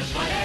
does whatever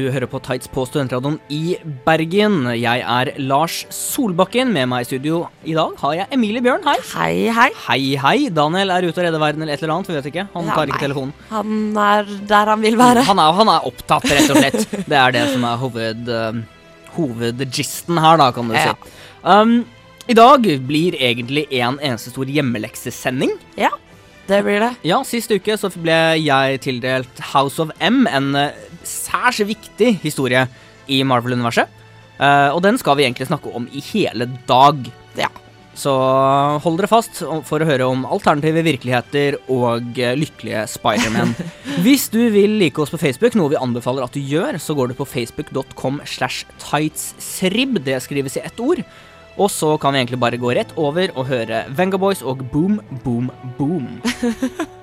Du hører på Tights på Studentradioen i Bergen. Jeg er Lars Solbakken. Med meg i studio i dag har jeg Emilie Bjørn. Hei. Hei, hei. Hei, hei. Daniel er ute og redder verden eller et eller annet. Vi vet ikke. Han Ja, tar ikke nei. telefonen. Han er der han vil være. Han er, han er opptatt, rett og slett. Det er det som er hoved, uh, hovedgisten her, da, kan du Ja. si. Um, I dag blir egentlig en eneste stor hjemmeleksesending. Ja, det blir det. Ja, Sist uke så ble jeg tildelt House of M, en eh, særs viktig historie i Marvel-universet. Uh, og den skal vi egentlig snakke om i hele dag. Ja. Så hold dere fast for å høre om alternative virkeligheter og eh, lykkelige Spiderman. Hvis du vil like oss på Facebook, noe vi anbefaler at du gjør, så går du på facebook.com slash tightsrib. Det skrives i ett ord. Og så kan vi egentlig bare gå rett over og høre Vengaboys og Boom Boom Boom.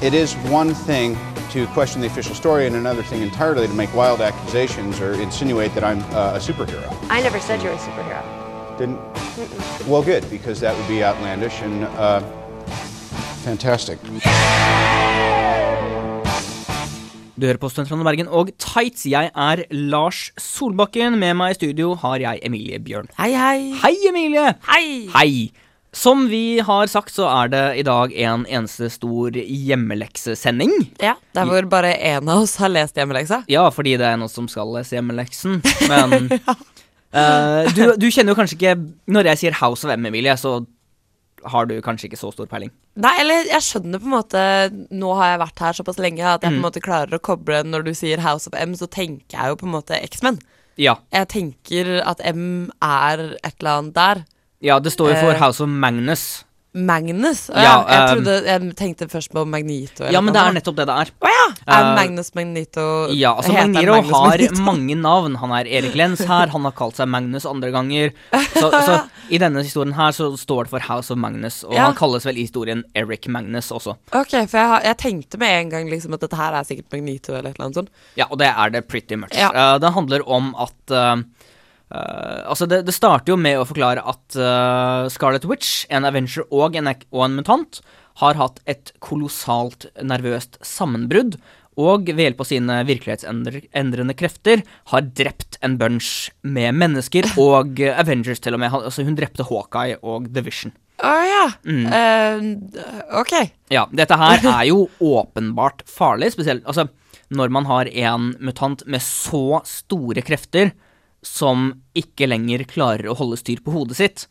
It is one thing to question the official story, and another thing entirely to make wild accusations or insinuate that I'm uh, a superhero. I never said you were a superhero. Didn't? Well, good, because that would be outlandish and uh, fantastic. Du hører på Studentradioen Bergen og Tights. Jeg er Lars Solbakken. Med meg i studio har jeg Emilie Bjørn. Hei, hei. Hei, Emilie! Hei. Hei! Som vi har sagt, så er det i dag en eneste stor hjemmeleksesending. Ja, Der hvor bare én av oss har lest hjemmeleksa. Ja, fordi det er en av oss som skal lese hjemmeleksen. Men eh, du, du kjenner jo kanskje ikke Når jeg sier House of M, Emilie, så har du kanskje ikke så stor peiling. Nei, eller jeg skjønner på en måte Nå har jeg vært her såpass lenge at jeg på en Mm. måte klarer å koble Når du sier House of M, så tenker jeg jo på en måte X-Men. Ja. Jeg tenker at M er et eller annet der. Ja, det står jo for Eh, House of Magnus. Magnus? Å Ja, jeg, um, trodde, jeg tenkte først på Magnito. Ja, men det er nettopp det det er. Å ja! Er Eh, Magnus Magnito Ja, altså Magniro Magnus har Magnito? mange navn. Han er Erik Lenz her, han har kalt seg Magnus andre ganger. Så, så i denne historien her så står det for House of Magnus, og Ja. han kalles vel i historien Eric Magnus også. Ok, for jeg, har, jeg tenkte med en gang liksom at dette her er sikkert Magnito eller et eller annet sånt. Ja, og det er det pretty much. Ja. Uh, det handler om at eh, eh, altså det, det starter jo med å forklare at uh, Scarlet Witch, en Avenger og en, og en mutant, har hatt et kolossalt nervøst sammenbrudd, og ved hjelp av sine virkelighetsendrende krefter har drept en bunch med mennesker, og uh, Avengers til og med. Altså hun drepte Hawkeye og The Vision. Å ja. Mm. Eh, ok. Ja, dette her er jo åpenbart farlig, spesielt altså, når man har en mutant med så store krefter som ikke lenger klarer å holde styr på hodet sitt,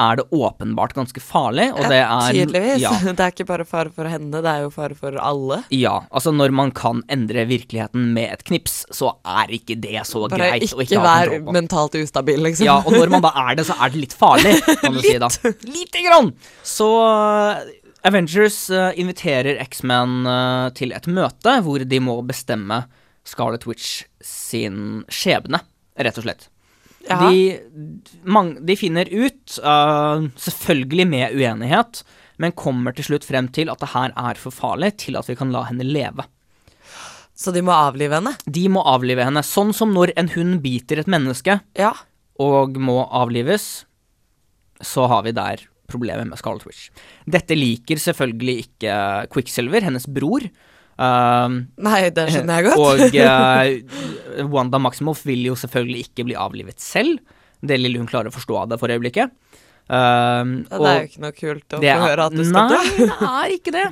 er det åpenbart ganske farlig, og det er Tydeligvis. Ja, Det er ikke bare fare for henne, det er jo fare for alle. ja, altså når man kan endre virkeligheten med et knips, så er ikke det så Bare greit Bare ikke vær mentalt ustabil, liksom. Ja, og når man da er det, så er det litt farlig, kan du si da. Lite grann! Så uh, Avengers uh, inviterer X-Men uh, til et møte hvor de må bestemme Scarlet Witch sin skjebne, rett og slett. Ja. De, mang, de finner ut, uh, selvfølgelig med uenighet, men kommer til slutt frem til at det her er for farlig til at vi kan la henne leve. Så de må avlive henne? De må avlive henne, sånn som når en hund biter et menneske, Ja. og må avlives, så har vi der problemet med Scarlet Witch. Dette liker selvfølgelig ikke Quicksilver, hennes bror. Um, Nei, det skjønner jeg godt. og uh, Wanda Maximoff vil jo selvfølgelig ikke bli avlivet selv. Det lille hun klarer å forstå av det for øyeblikket. Um, Ja, det er jo ikke noe kult å få er- høre at du skal dø. Nei, det er ikke det.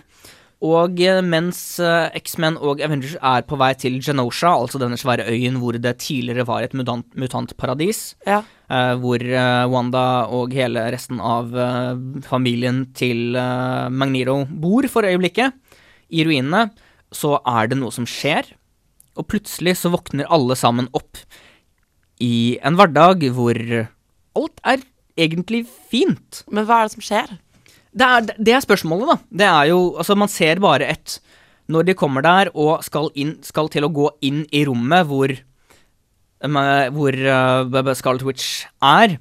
Og eh, mens uh, X-Men og Avengers er på vei til Genosha, altså denne svære øyen hvor det tidligere var et mutant, mutantparadis, Ja. uh, hvor uh, Wanda og hele resten av familien til Magnito bor for øyeblikket, i ruinene, så er det noe som skjer, og plutselig så våkner alle sammen opp i en hverdag hvor alt er egentlig fint. Men hva er det som skjer? det er, det er spørsmålet, da. Det er jo Altså, man ser bare et Når de kommer der og skal, inn, skal til å gå inn i rommet hvor eh, Hvor uh, Scarlet Witch er,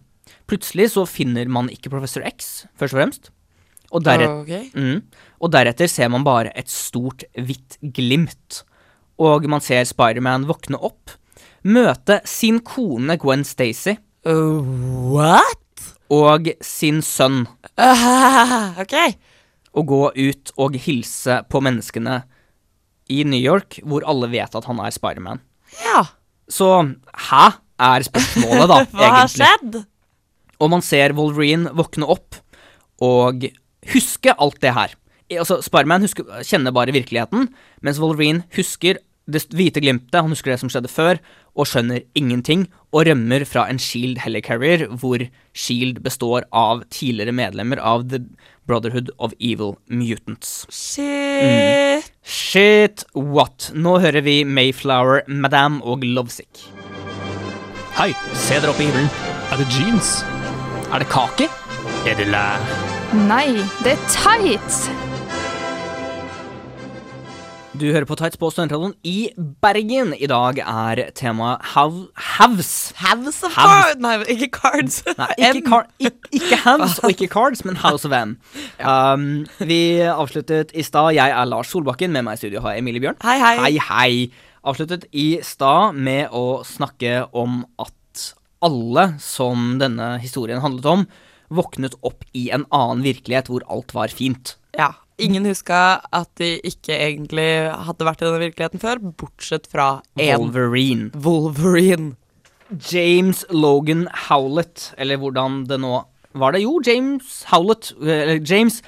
plutselig så finner man ikke Professor X, først og fremst. Og, deretter, Ok. mm, og deretter ser man bare et stort, hvitt glimt. Og man ser Spiderman våkne opp, møte sin kone Gwen Stacy Uh, what? og sin sønn Uh, ok. Og gå ut og hilse på menneskene i New York, hvor alle vet at han er Spiderman. Ja. Så hæ, er spørsmålet, da, Hva har skjedd? Og man ser Wolverine våkne opp og huske alt det her. Altså, Spiderman kjenner bare virkeligheten, mens Wolverine husker det hvite glimtet, han husker det som skjedde før, og skjønner ingenting, og rømmer fra en Shield Helicarrier, hvor Shield består av tidligere medlemmer av The Brotherhood of Evil Mutants. Shit. Shit, what? Nå hører vi Mayflower, Madame og Lovesick. Hei, Se dere opp i himmelen. er det jeans? Er det kake? Er det lær? Nei, det er tights! Du hører på Tights på Studentradioen i Bergen. I dag er temaet hav, havs. House of cards. Nei, ikke cards. Nei, ikke, car, ikke, ikke havs og ikke cards, men House of M. Um, vi avsluttet i stad. Jeg er Lars Solbakken. Med meg i studio har jeg Emilie Bjørn. Hei, hei. Hei, hei. Avsluttet i stad med å snakke om at alle som denne historien handlet om, våknet opp i en annen virkelighet hvor alt var fint. Ja. Ingen huska at de ikke egentlig hadde vært i denne virkeligheten før, bortsett fra én Wolverine. Wolverine. James Logan Howlett, eller hvordan det nå var det? Jo, James Howlett. Eller James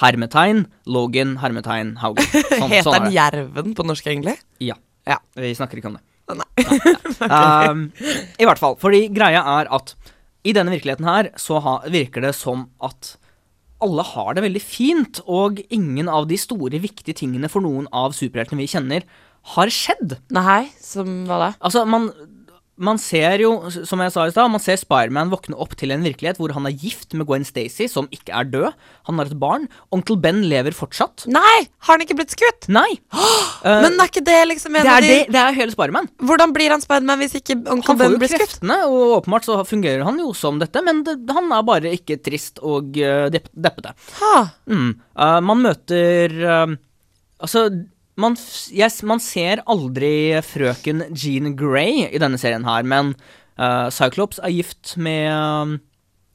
hermetegn Logan hermetegn Haugen. Sånn, Heter sånn er den det. Jerven på norsk, egentlig? Ja. Ja. Vi snakker ikke om det. Nei. Um, I hvert fall. Fordi greia er at i denne virkeligheten her så ha, virker det som at alle har det veldig fint, og ingen av de store, viktige tingene for noen av superheltene vi kjenner, har skjedd. Nei, som hva da? Altså, man, man ser jo, som jeg sa i stad, man ser Spiderman våkne opp til en virkelighet hvor han er gift med Gwen Stacy, som ikke er død. Han har et barn. Onkel Ben lever fortsatt. Nei! Har han ikke blitt skutt? Nei! Uh, Men er ikke det liksom en det av er, de det, det er hele Spiderman. Hvordan blir han Spiderman hvis ikke onkel Ben blir skutt? Han får jo kreftene, og åpenbart så fungerer han jo som dette, men det, han er bare ikke trist og uh, depp, deppete. Mm. Uh, man møter Altså, man, yes, man ser aldri frøken Jean Grey i denne serien her, men uh, Cyclops er gift med eh,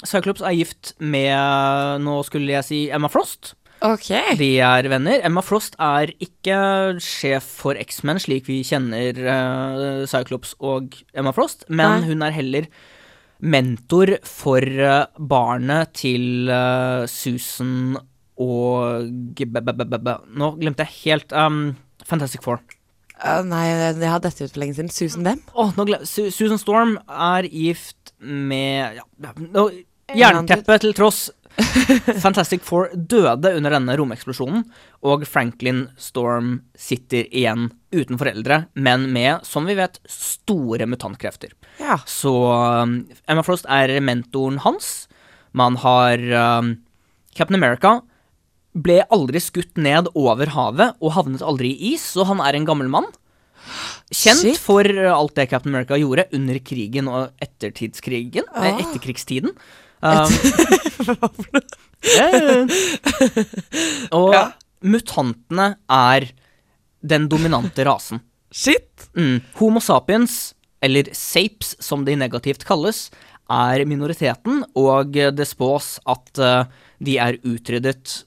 Cyclops er gift med Nå skulle jeg si Emma Frost. Okay. De er venner. Emma Frost er ikke sjef for X-Men, slik vi kjenner uh, Cyclops og Emma Frost, men Nei. hun er heller mentor for uh, barnet til uh, Susan og Nå glemte jeg helt um, Fantastic Four. Uh, nei, jeg har dette ut for lenge siden. Susan hvem? Oh, Su Susan Storm er gift med ja, annen Jernteppet til tross. Fantastic Four døde under denne romeksplosjonen, og Franklin Storm sitter igjen uten foreldre, men med, som vi vet, store mutantkrefter. Ja. Så um, Emma Frost er mentoren hans. Man har um, Captain America ble aldri skutt ned over havet og havnet aldri i is, så han er en gammel mann. Kjent Shit. for alt det Captain America gjorde under krigen og ettertidskrigen. eh, Ah. Etterkrigstiden. Um, og Ja. mutantene er den dominante rasen. Shit! Mm. Homo sapiens, eller sapes som de negativt kalles, er minoriteten, og eh, det spås at uh, de er utryddet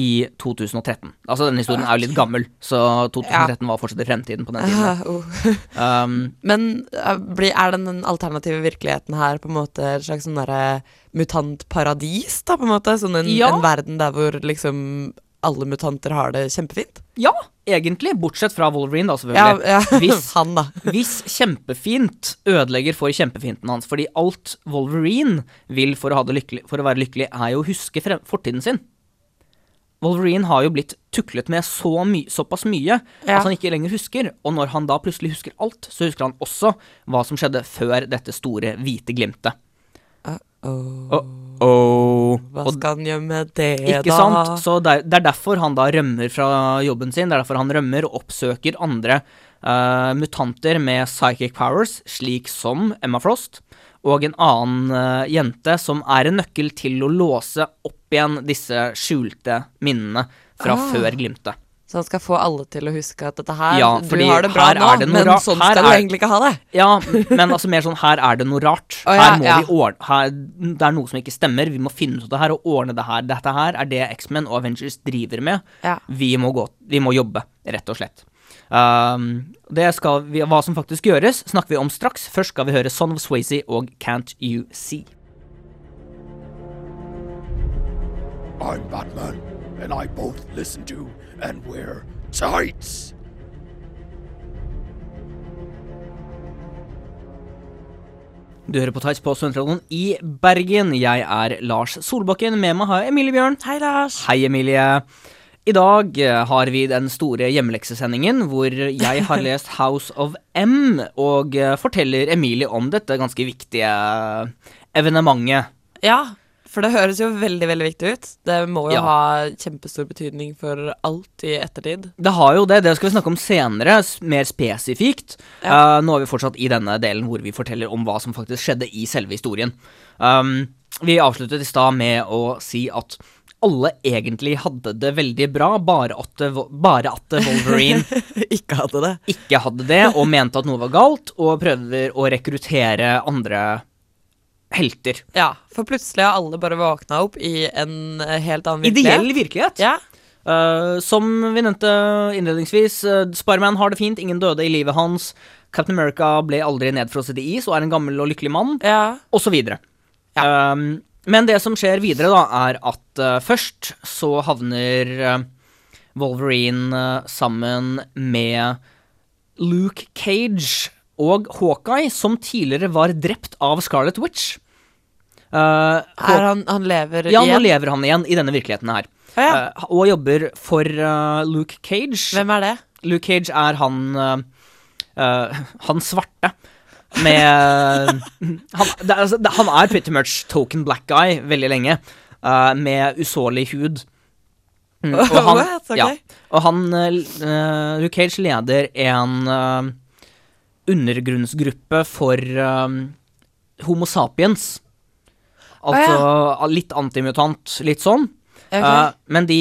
i 2013. Altså, denne historien er jo litt gammel, så 2013 var fortsatt i fremtiden på den tiden. Oh. Um, Men uh, er den alternative virkeligheten her på en måte et slags sånn derre mutantparadis, da, på en måte? Sånn en, Ja. en verden der hvor liksom alle mutanter har det kjempefint? ja, egentlig, bortsett fra Wolverine, da, selvfølgelig. ja. Hvis- han, da. Hvis kjempefint ødelegger for kjempefinten hans, fordi alt Wolverine vil for å, lykkelig, for å være lykkelig, er jo å huske fortiden sin. Wolverine har jo blitt tuklet med så my såpass mye Ja. at han ikke lenger husker, og når han da plutselig husker alt, så husker han også hva som skjedde før dette store, hvite glimtet. Oh. Uh oh. Hva Og skal han gjøre med det, Ikke da? sant? Så det er, det er derfor han da rømmer fra jobben sin. Det er derfor han rømmer og oppsøker andre uh, mutanter med psychic powers, slik som Emma Frost, og en annen eh, jente som er en nøkkel til å låse opp igjen disse skjulte minnene fra Ah. før glimtet. Så han skal få alle til å huske at dette her Ja, Du har det bra nå, er det men sånn skal skal du er- egentlig ikke ha det. Ja, men altså mer sånn her er det noe rart. Oh, ja, her må ja. vi ordne her, Det er noe som ikke stemmer. Vi må finne ut av det her og ordne det her. Dette her er det X-Men og Avengers driver med. Ja. Vi må, gå, vi må jobbe, rett og slett. Um, det skal vi, hva som faktisk gjøres, snakker vi om straks. Først skal vi høre Son of Swayze og Can't You See. I'm Batman, and I both listen to and wear tights. Du hører på Tights på Studentradioen i Bergen. Jeg er Lars Solbakken. Med meg har jeg Emilie Bjørn. Hei, Lars. Hei, Emilie. I dag eh, har vi den store hjemmeleksesendingen hvor jeg har lest House of M og eh, forteller Emilie om dette ganske viktige evenementet. Ja, for det høres jo veldig, veldig viktig ut. Det må jo Ja. ha kjempestor betydning for alt i ettertid. Det har jo det, det skal vi snakke om senere, mer spesifikt. Ja. Uh, nå er vi fortsatt i denne delen hvor vi forteller om hva som faktisk skjedde i selve historien. Um, vi avsluttet i stad med å si at alle egentlig hadde det veldig bra, bare at, bare at Wolverine ikke hadde det. ikke hadde det, og mente at noe var galt, og prøver å rekruttere andre helter. Ja, for plutselig har alle bare våkna opp i en eh, helt annen virkelighet. Ideell virkelighet. Ja. Uh, som vi nevnte innledningsvis, uh, Spiderman har det fint, ingen døde i livet hans. Captain America ble aldri nedfrosset i is og er en gammel og lykkelig mann, ja. så videre. Um, men det som skjer videre, da, er at uh, først så havner uh, Wolverine sammen med Luke Cage og Hawkeye, som tidligere var drept av Scarlet Witch. Uh, Er han, han lever ja, nå lever han igjen i denne virkeligheten her. Å, ja. uh, og jobber for uh, Luke Cage. Hvem er det? Luke Cage er han Han svarte med han, det, altså, det, han er pretty much token black guy veldig lenge, med usårlig hud. Mm, og han, What? Ok. ja, og han Luke Cage leder en undergrunnsgruppe for um, Homo sapiens. Altså litt antimutant, litt sånn. Okay. Uh, men de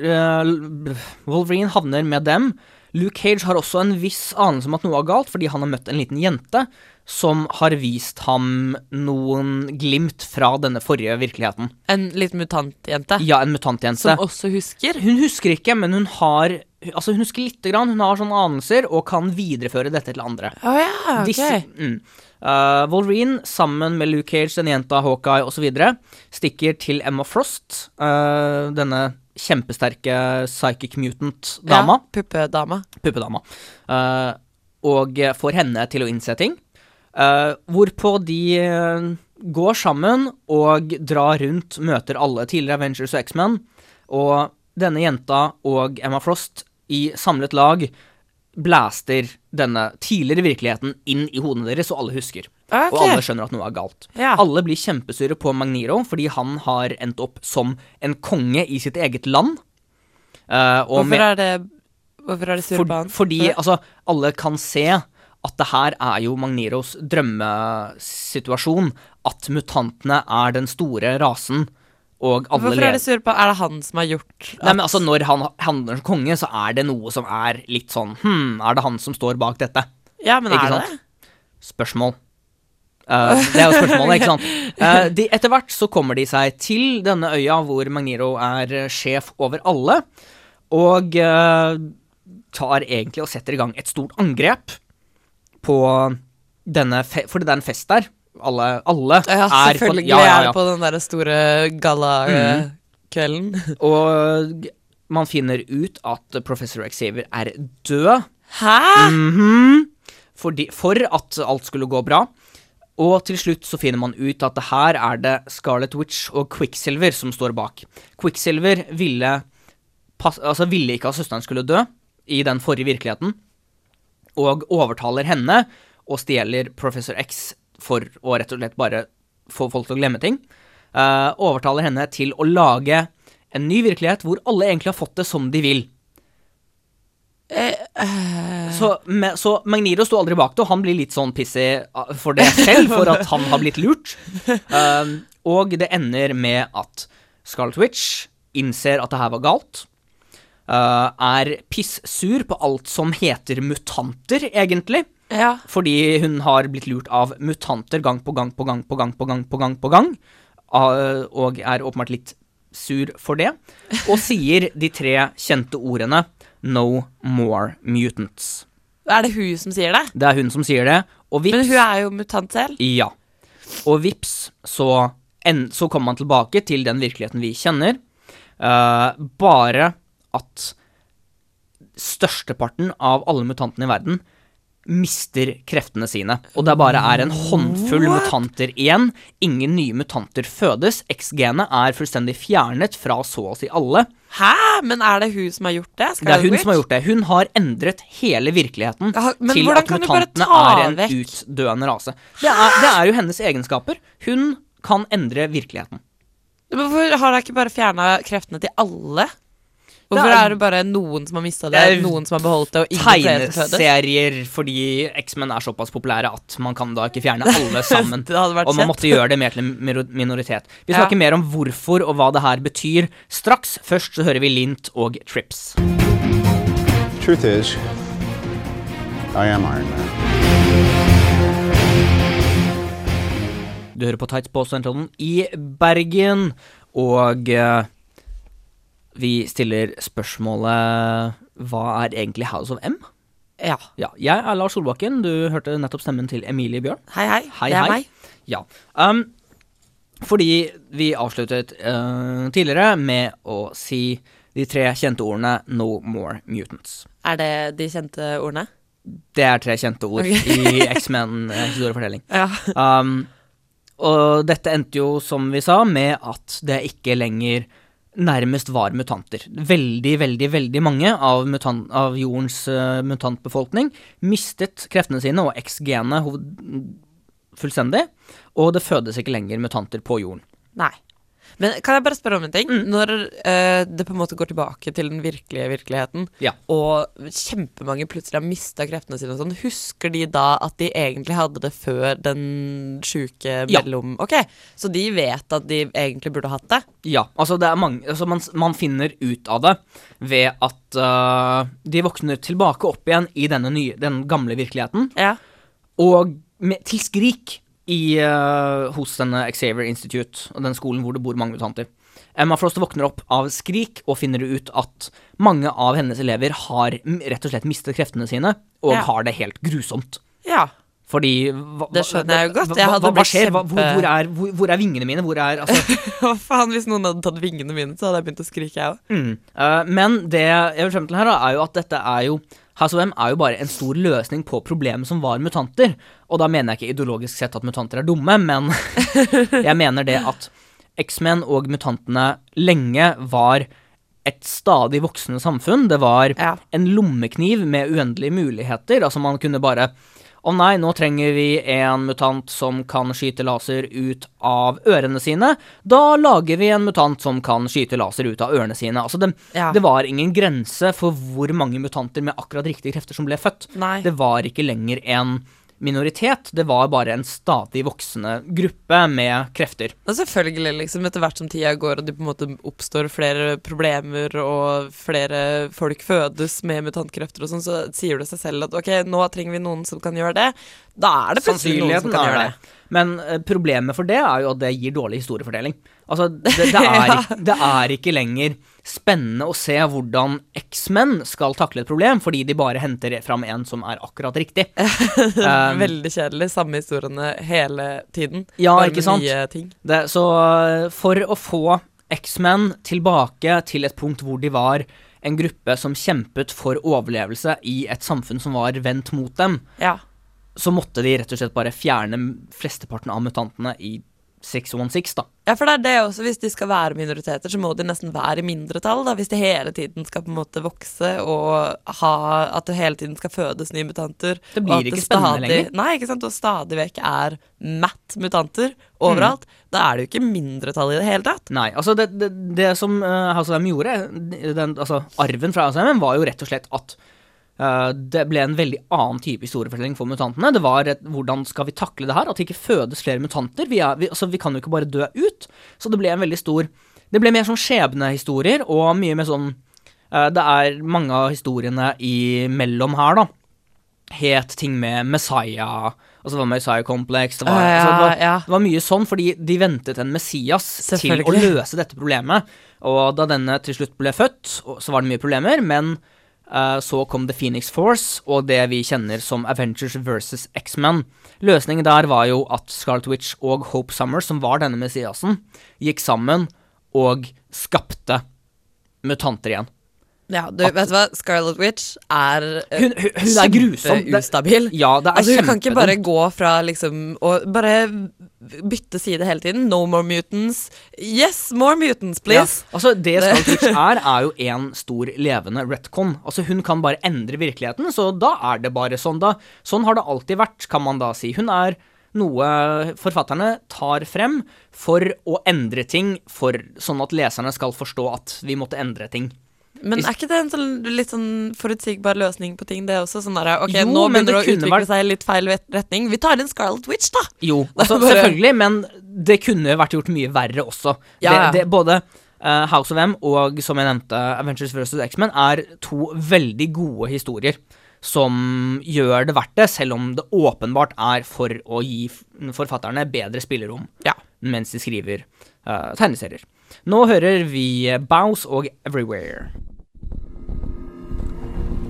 uh, Wolverine havner med dem. Luke Cage har også en viss anelse om at noe er galt, fordi han har møtt en liten jente som har vist ham noen glimt fra denne forrige virkeligheten. en liten mutantjente Ja, en mutantjente. som også husker? Hun husker ikke, men hun har Altså, hun husker lite grann. Hun har sånne anelser og kan videreføre dette til andre. Oh, ja, ok. Disse, mm. uh, Wolverine sammen med Luke Cage, den jenta, Hawkeye osv. stikker til Emma Frost, uh, denne kjempesterke psychic mutant-dama, Ja, puppedama. puppedama, Uh, og får henne til å innse ting. Hvorpå de går sammen og drar rundt, møter alle tidligere Avengers og X-Men, og denne jenta og Emma Frost i samlet lag blaster denne tidligere virkeligheten inn i hodene deres, og alle husker. Okay. Og alle skjønner at noe er galt. Ja. Alle blir kjempesure på Magniro fordi han har endt opp som en konge i sitt eget land. Uh, Hvorfor med- er det Hvorfor er det sure for, på han? fordi For altså, alle kan se at det her er jo Magniros drømmesituasjon. At mutantene er den store rasen, og alle Hvorfor er det sur på Er det han som har gjort Nei, men altså, når han handler som konge, så er det noe som er litt sånn Hm, er det han som står bak dette? Ja, men Ikke er det sant? Spørsmål. Uh, det er jo spørsmålet, ikke sant. Uh, de, etter hvert så kommer de seg til denne øya hvor Magniro er eh, sjef over alle, og uh, tar egentlig og setter i gang et stort angrep på denne For det er en fest der. Alle, alle Ja, er på selvfølgelig ja, ja, er ja. det på den derre store gallakvelden. Og man finner ut at professor Xavier er død. Hæ?! Mhm. Fordi, for at alt skulle gå bra. Og til slutt så finner man ut at det her er det Scarlet Witch og Quicksilver som står bak. Quicksilver ville, altså ville ikke at søsteren skulle dø i den forrige virkeligheten, og overtaler henne og stjeler Professor X for å rett og slett bare få folk til å glemme ting. Uh, overtaler henne til å lage en ny virkelighet hvor alle egentlig har fått det som de vil. Så, me, så Magnido sto aldri bak det, og han blir litt sånn pissig uh, for det selv, for at han har blitt lurt. Um, og det ender med at Scarlet Witch innser at det her var galt. uh, er pissur på alt som heter mutanter, egentlig. Ja. Fordi hun har blitt lurt av mutanter gang på gang på gang på gang på gang på gang på gang. uh, og er åpenbart litt sur for det. Og sier de tre kjente ordene No more mutants. Er det hun som sier det? Det er hun som sier det, og vips Men hun er jo mutant selv. Ja. Og vips, så, en, så kommer man tilbake til den virkeligheten vi kjenner. Uh, bare at størsteparten av alle mutantene i verden mister kreftene sine. Og det bare er en håndfull mutanter igjen. Ingen nye mutanter fødes. X-genet er fullstendig fjernet fra så å si alle. Hæ? Men er det hun som har gjort det? Det er hun som har gjort det. Hun har endret hele virkeligheten Ja, til at kan du bare mutantene er en vekk? utdøende rase. Det er, det er jo hennes egenskaper. Hun kan endre virkeligheten. Hvorfor har hun ikke bare fjerna kreftene til alle? Hvorfor er- det bare noen som har mista det, Det er noen som har beholdt det, og ingen? Tegneserier fordi X-Men er såpass populære at man kan da ikke fjerne alle sammen. Det hadde vært og man kjent. måtte gjøre det mer til en minoritet. Vi Ja. snakker mer om hvorfor og hva det her betyr straks. Først så hører vi Lint og Trips. Truth is, I am Iron Man. Du hører på Tights på Studentradioen i Bergen, og eh, vi stiller spørsmålet Hva er egentlig House of M? Ja. Ja, jeg er Lars Solbakken. Du hørte nettopp stemmen til Emilie Bjørn. Hei, hei. Hei, det er hei. meg. Ja. Um, fordi vi avsluttet uh, tidligere med å si de tre kjente ordene 'no more mutants'. Er det de kjente ordene? Det er tre kjente ord okay. i X-Men-historiefortelling. Ja. Um, og dette endte jo, som vi sa, med at det ikke lenger nærmest var mutanter. Veldig, veldig, veldig mange av, mutan av jordens uh, mutantbefolkning mistet kreftene sine og X-genet fullstendig, og det fødes ikke lenger mutanter på jorden. Nei. Men kan jeg bare spørre om en ting? Mm. Når eh, det på en måte går tilbake til den virkelige virkeligheten, Ja. og kjempemange plutselig har mista kreftene sine og sånn, husker de da at de egentlig hadde det før den sjuke Ja. mellom Ok, så de vet at de egentlig burde hatt det? Ja, altså det er mange altså man, man finner ut av det ved at uh, de våkner tilbake opp igjen i denne nye, den gamle virkeligheten, Ja. og med, til skrik i, uh, hos denne Xavier Institute, den skolen hvor det bor mange mutanter. Emma Frost våkner opp av skrik og finner ut at mange av hennes elever har rett og slett mistet kreftene sine, og Ja. har det helt grusomt. ja. Fordi hva, Det skjønner jeg jo godt. Jeg hva, hadde hva, skjer? Hva, hvor, hvor, er, hvor, hvor er vingene mine? Hvor er altså, Hva faen, hvis noen hadde tatt vingene mine, så hadde jeg begynt å skrike, jeg òg. Mm. Uh, men det jeg vil frem til her, da, er jo at dette er jo House of M er jo bare en stor løsning på problemet som var mutanter. Og da mener jeg ikke ideologisk sett at mutanter er dumme, men jeg mener det at X-Men og mutantene lenge var et stadig voksende samfunn. Det var Ja. en lommekniv med uendelige muligheter. Altså man kunne bare Å nei, nå trenger vi en mutant som kan skyte laser ut av ørene sine. Da lager vi en mutant som kan skyte laser ut av ørene sine. Altså det, Ja. det var ingen grense for hvor mange mutanter med akkurat riktige krefter som ble født. Nei. Det var ikke lenger en minoritet, det var bare en stadig voksende gruppe med krefter. Og selvfølgelig, liksom, etter hvert som tida går og det på en måte oppstår flere problemer og flere folk fødes med mutantkrefter og sånn, så sier det seg selv at ok, nå trenger vi noen som kan gjøre det. Da er det plutselig noen som kan gjøre det. Men eh, problemet for det er jo at det gir dårlig historiefortelling. Altså, det, det, er, det er ikke lenger spennende å se hvordan X-Men skal takle et problem, fordi de bare henter fram en som er akkurat riktig. Um, Veldig kjedelig. Samme historiene hele tiden. Ja, bare ikke sant? nye ting. Det, så eh, for å få X-Men tilbake til et punkt hvor de var en gruppe som kjempet for overlevelse i et samfunn som var vendt mot dem, Ja. så måtte de rett og slett bare fjerne flesteparten av mutantene i 616, da. Ja, for det er det også. Hvis de skal være minoriteter, så må de nesten være i mindretall, da. Hvis de hele tiden skal på en måte vokse og ha At det hele tiden skal fødes nye mutanter. Det blir ikke det spennende stadig, lenger. Nei, ikke sant. Og stadig vekk er matt mutanter overalt. Mm. Da er det jo ikke mindretall i det hele tatt. Nei, altså det, det, det som uh, House of M gjorde, den, altså arven fra House of M, var jo rett og slett at det ble en veldig annen type historiefortelling for mutantene. Det var et, hvordan skal vi takle det her? At det ikke fødes flere mutanter. Vi, er, vi, altså, vi kan jo ikke bare dø ut. Så det ble en veldig stor Det ble mer sånn skjebnehistorier, og mye mer sånn uh, Det er mange av historiene imellom her, da. Het ting med Messiah, altså det var Messiah Complex det var, Ja, altså, det var, ja. det var mye sånn, fordi de ventet en Messias til å løse dette problemet. Og da denne til slutt ble født, så var det mye problemer, men eh, så kom The Phoenix Force og det vi kjenner som Avengers versus X-Men. Løsningen der var jo at Scarlet Witch og Hope Summer, som var denne Messiasen, gikk sammen og skapte mutanter igjen. Ja, du, vet du hva? Scarlet Witch er eh, Hun, hun, hun er grusom. Det- kjempeustabil. Ja, det er Altså, hun kan ikke bare gå fra liksom og bare bytte side hele tiden. No more mutants. Yes, more mutants, please. Ja, altså Det Scarlet Witch er, er jo en stor levende retcon. Altså Hun kan bare endre virkeligheten, så da er det bare sånn. da Sånn har det alltid vært, kan man da si. Hun er noe forfatterne tar frem for å endre ting, for, sånn at leserne skal forstå at vi måtte endre ting. Men er ikke det en sånn, litt sånn forutsigbar løsning på ting, det også? Sånn der, ok, Jo, nå begynner det å utvikle vært- seg litt feil retning. Vi tar inn Scarlet Witch, da! Jo, altså, Bare- selvfølgelig, men det kunne vært gjort mye verre også. Ja, ja. Det, det, både uh, House of M og, som jeg nevnte, Adventures vs. X-Men er to veldig gode historier. Som gjør det verdt det, selv om det åpenbart er for å gi forfatterne bedre spillerom Ja. mens de skriver uh, tegneserier. Nå hører vi Bows og Everywhere.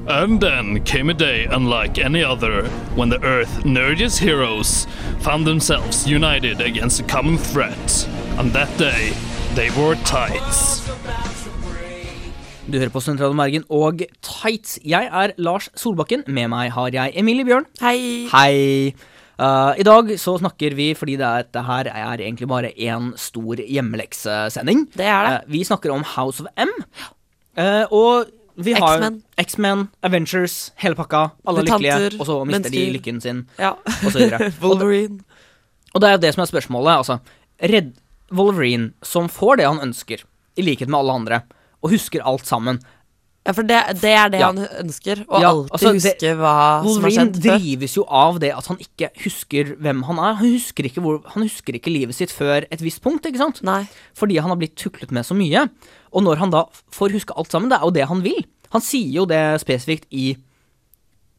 And then came a day unlike any other when the Earth nerdiest heroes found themselves united against a common threat. On that day, they wore tights. Du hører på Sentrale Bergen og Tights. Jeg er Lars Solbakken. Med meg har jeg Emilie Bjørn. Hei! Hei. Uh, I dag så snakker vi, fordi dette her er egentlig bare én stor hjemmeleksesending. Det er det. Uh, vi snakker om House of M. Uh, og vi har X-Men. Avengers, hele pakka. Alle er lykkelige, og så mister de lykken sin, Ja. og så videre. Wolverine. og det er jo det som er spørsmålet. Altså, redd Wolverine, som får det han ønsker, i likhet med alle andre, og husker alt sammen. Ja, for det, det er det Ja. han ønsker. Å Ja, alltid altså, det- huske hva som har skjedd før. drives jo av det at han ikke husker hvem han er. Han husker, hvor, han husker ikke livet sitt før et visst punkt, ikke sant? Nei. Fordi han har blitt tuklet med så mye. Og når han da får huske alt sammen, det er jo det han vil. Han sier jo det spesifikt i